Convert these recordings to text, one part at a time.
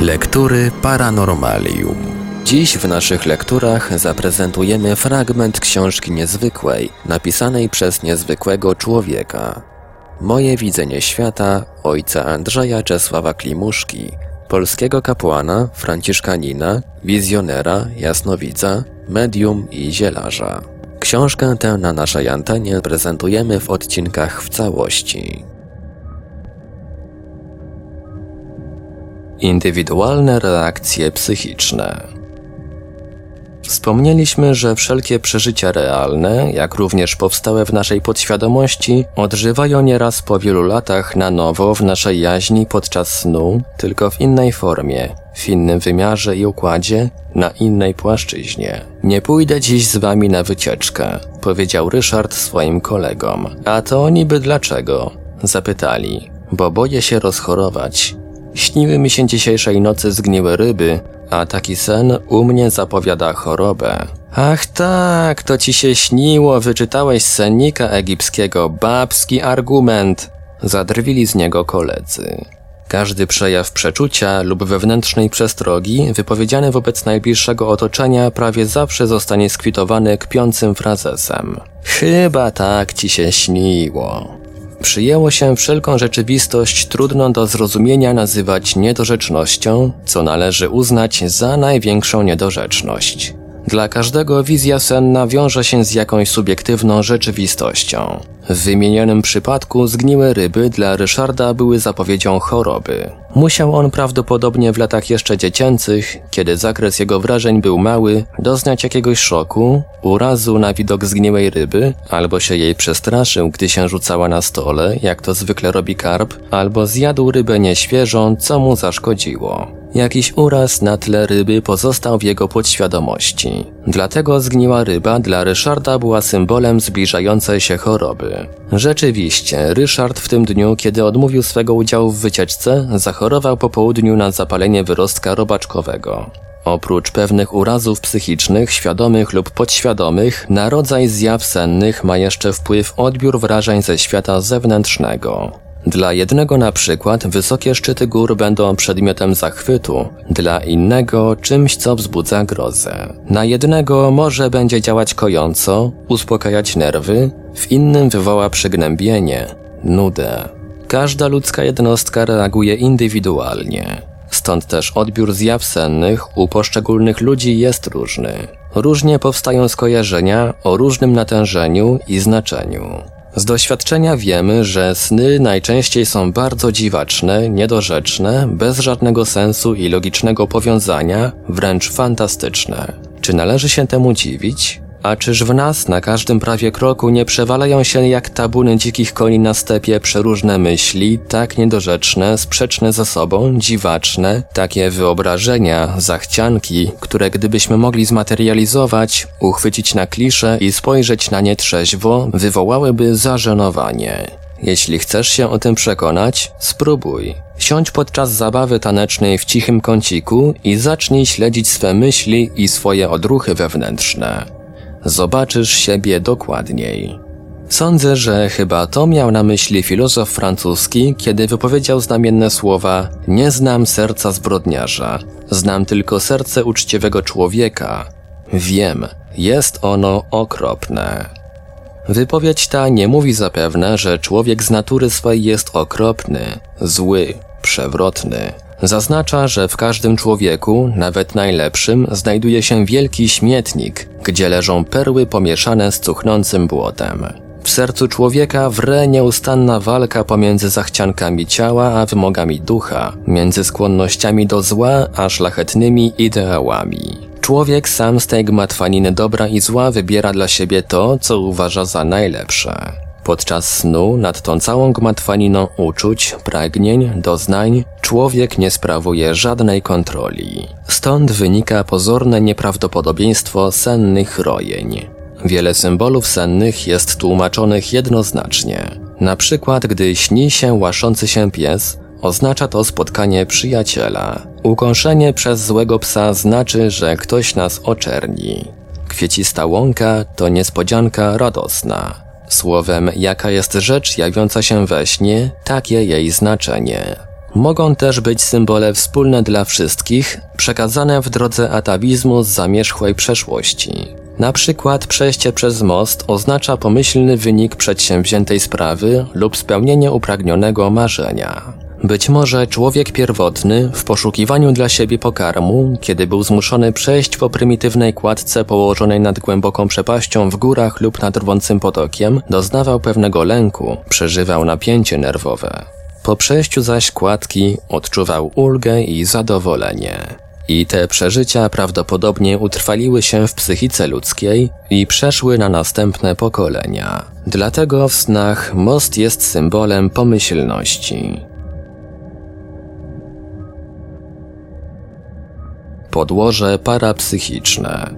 Lektury Paranormalium. Dziś w naszych lekturach zaprezentujemy fragment książki niezwykłej, napisanej przez niezwykłego człowieka. Moje widzenie świata ojca Andrzeja Czesława Klimuszki, polskiego kapłana, franciszkanina, wizjonera, jasnowidza, medium i zielarza. Książkę tę na naszej antenie prezentujemy w odcinkach w całości. Indywidualne reakcje psychiczne. Wspomnieliśmy, że wszelkie przeżycia realne, jak również powstałe w naszej podświadomości, odżywają nieraz po wielu latach na nowo w naszej jaźni podczas snu, tylko w innej formie, w innym wymiarze i układzie, na innej płaszczyźnie. Nie pójdę dziś z wami na wycieczkę, powiedział Ryszard swoim kolegom. A to niby dlaczego? Zapytali. Bo boję się rozchorować. Śniły mi się dzisiejszej nocy zgniłe ryby, a taki sen u mnie zapowiada chorobę. Ach tak, to ci się śniło, wyczytałeś sennika egipskiego, babski argument. Zadrwili z niego koledzy. Każdy przejaw przeczucia lub wewnętrznej przestrogi wypowiedziany wobec najbliższego otoczenia prawie zawsze zostanie skwitowany kpiącym frazesem. Chyba tak ci się śniło. Przyjęło się wszelką rzeczywistość trudną do zrozumienia nazywać niedorzecznością, co należy uznać za największą niedorzeczność. Dla każdego wizja senna wiąże się z jakąś subiektywną rzeczywistością. W wymienionym przypadku zgniłe ryby dla Ryszarda były zapowiedzią choroby. Musiał on prawdopodobnie w latach jeszcze dziecięcych, kiedy zakres jego wrażeń był mały, doznać jakiegoś szoku, urazu na widok zgniłej ryby, albo się jej przestraszył, gdy się rzucała na stole, jak to zwykle robi karp, albo zjadł rybę nieświeżą, co mu zaszkodziło. Jakiś uraz na tle ryby pozostał w jego podświadomości. Dlatego zgniła ryba dla Ryszarda była symbolem zbliżającej się choroby. Rzeczywiście, Ryszard w tym dniu, kiedy odmówił swego udziału w wycieczce, zachorował po południu na zapalenie wyrostka robaczkowego. Oprócz pewnych urazów psychicznych, świadomych lub podświadomych, na rodzaj zjaw sennych ma jeszcze wpływ odbiór wrażeń ze świata zewnętrznego. Dla jednego na przykład wysokie szczyty gór będą przedmiotem zachwytu, dla innego czymś, co wzbudza grozę. Na jednego może będzie działać kojąco, uspokajać nerwy, w innym wywoła przygnębienie, nudę. Każda ludzka jednostka reaguje indywidualnie. Stąd też odbiór zjaw sennych u poszczególnych ludzi jest różny. Różnie powstają skojarzenia o różnym natężeniu i znaczeniu. Z doświadczenia wiemy, że sny najczęściej są bardzo dziwaczne, niedorzeczne, bez żadnego sensu i logicznego powiązania, wręcz fantastyczne. Czy należy się temu dziwić? A czyż w nas na każdym prawie kroku nie przewalają się jak tabuny dzikich koni na stepie przeróżne myśli, tak niedorzeczne, sprzeczne ze sobą, dziwaczne, takie wyobrażenia, zachcianki, które gdybyśmy mogli zmaterializować, uchwycić na klisze i spojrzeć na nie trzeźwo, wywołałyby zażenowanie. Jeśli chcesz się o tym przekonać, spróbuj. Siądź podczas zabawy tanecznej w cichym kąciku i zacznij śledzić swe myśli i swoje odruchy wewnętrzne zobaczysz siebie dokładniej. Sądzę, że chyba to miał na myśli filozof francuski, kiedy wypowiedział znamienne słowa: Nie znam serca zbrodniarza, znam tylko serce uczciwego człowieka. Wiem, jest ono okropne. Wypowiedź ta nie mówi zapewne, że człowiek z natury swej jest okropny, zły, przewrotny. Zaznacza, że w każdym człowieku, nawet najlepszym, znajduje się wielki śmietnik, gdzie leżą perły pomieszane z cuchnącym błotem. W sercu człowieka wre nieustanna walka pomiędzy zachciankami ciała a wymogami ducha, między skłonnościami do zła a szlachetnymi ideałami. Człowiek sam z tej gmatwaniny dobra i zła wybiera dla siebie to, co uważa za najlepsze. Podczas snu nad tą całą gmatwaniną uczuć, pragnień, doznań człowiek nie sprawuje żadnej kontroli. Stąd wynika pozorne nieprawdopodobieństwo sennych rojeń. Wiele symbolów sennych jest tłumaczonych jednoznacznie. Na przykład, gdy śni się łaszący się pies, oznacza to spotkanie przyjaciela. Ukąszenie przez złego psa znaczy, że ktoś nas oczerni. Kwiecista łąka to niespodzianka radosna. Słowem, jaka jest rzecz jawiąca się we śnie, takie jej znaczenie. Mogą też być symbole wspólne dla wszystkich, przekazane w drodze atawizmu z zamierzchłej przeszłości. Na przykład przejście przez most oznacza pomyślny wynik przedsięwziętej sprawy lub spełnienie upragnionego marzenia. Być może człowiek pierwotny, w poszukiwaniu dla siebie pokarmu, kiedy był zmuszony przejść po prymitywnej kładce położonej nad głęboką przepaścią w górach lub nad rwącym potokiem, doznawał pewnego lęku, przeżywał napięcie nerwowe. Po przejściu zaś kładki odczuwał ulgę i zadowolenie. I te przeżycia prawdopodobnie utrwaliły się w psychice ludzkiej i przeszły na następne pokolenia. Dlatego w snach most jest symbolem pomyślności. Podłoże parapsychiczne.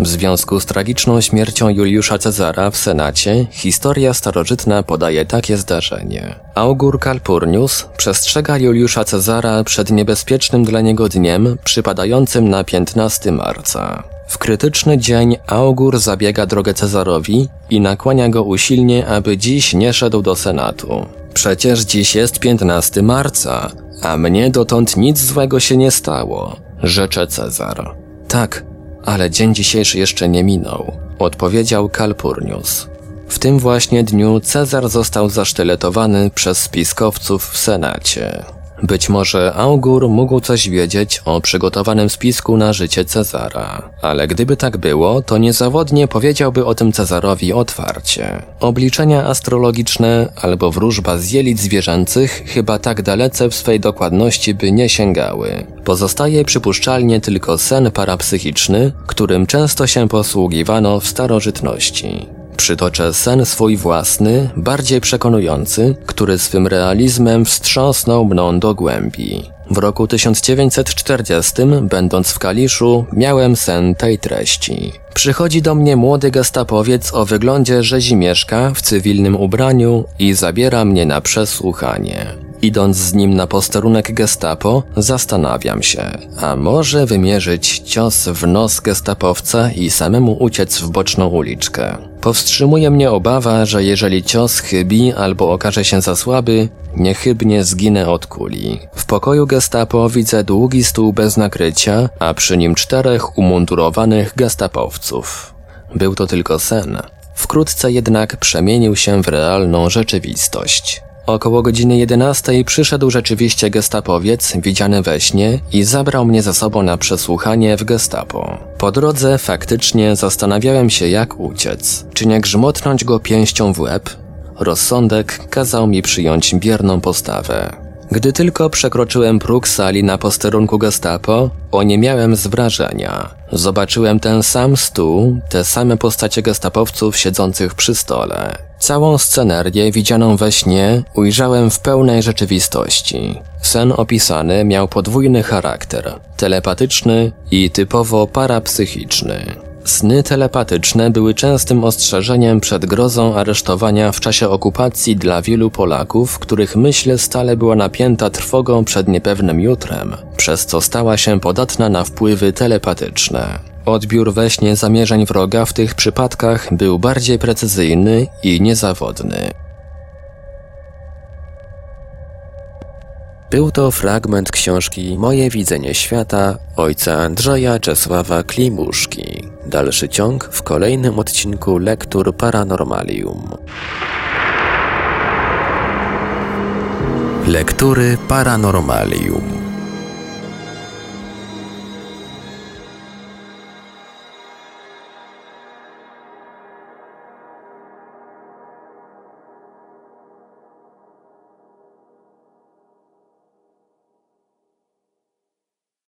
W związku z tragiczną śmiercią Juliusza Cezara w Senacie, historia starożytna podaje takie zdarzenie. Augur Calpurnius przestrzega Juliusza Cezara przed niebezpiecznym dla niego dniem przypadającym na 15 marca. W krytyczny dzień Augur zabiega drogę Cezarowi i nakłania go usilnie, aby dziś nie szedł do Senatu. Przecież dziś jest 15 marca, a mnie dotąd nic złego się nie stało, rzecze Cezar. Tak, ale dzień dzisiejszy jeszcze nie minął, odpowiedział Calpurnius. W tym właśnie dniu Cezar został zasztyletowany przez spiskowców w Senacie. Być może Augur mógł coś wiedzieć o przygotowanym spisku na życie Cezara, ale gdyby tak było, to niezawodnie powiedziałby o tym Cezarowi otwarcie. Obliczenia astrologiczne albo wróżba z jelit zwierzęcych chyba tak dalece w swej dokładności by nie sięgały. Pozostaje przypuszczalnie tylko sen parapsychiczny, którym często się posługiwano w starożytności. Przytoczę sen swój własny, bardziej przekonujący, który swym realizmem wstrząsnął mną do głębi. W roku 1940, będąc w Kaliszu, miałem sen tej treści. Przychodzi do mnie młody gestapowiec o wyglądzie rzezimieszka w cywilnym ubraniu i zabiera mnie na przesłuchanie. Idąc z nim na posterunek gestapo, zastanawiam się, a może wymierzyć cios w nos gestapowca i samemu uciec w boczną uliczkę. Powstrzymuje mnie obawa, że jeżeli cios chybi albo okaże się za słaby, niechybnie zginę od kuli. W pokoju gestapo widzę długi stół bez nakrycia, a przy nim czterech umundurowanych gestapowców. Był to tylko sen. Wkrótce jednak przemienił się w realną rzeczywistość. Około godziny 11 przyszedł rzeczywiście gestapowiec, widziany we śnie, i zabrał mnie ze sobą na przesłuchanie w gestapo. Po drodze faktycznie zastanawiałem się, jak uciec. Czy nie grzmotnąć go pięścią w łeb? Rozsądek kazał mi przyjąć bierną postawę. Gdy tylko przekroczyłem próg sali na posterunku gestapo, oniemiałem z wrażenia. Zobaczyłem ten sam stół, te same postacie gestapowców siedzących przy stole. Całą scenerię widzianą we śnie ujrzałem w pełnej rzeczywistości. Sen opisany miał podwójny charakter, telepatyczny i typowo parapsychiczny. Sny telepatyczne były częstym ostrzeżeniem przed grozą aresztowania w czasie okupacji dla wielu Polaków, których myśl stale była napięta trwogą przed niepewnym jutrem, przez co stała się podatna na wpływy telepatyczne. Odbiór we śnie zamierzeń wroga w tych przypadkach był bardziej precyzyjny i niezawodny. Był to fragment książki Moje widzenie świata ojca Andrzeja Czesława Klimuszki. Dalszy ciąg w kolejnym odcinku Lektur Paranormalium. Lektury Paranormalium.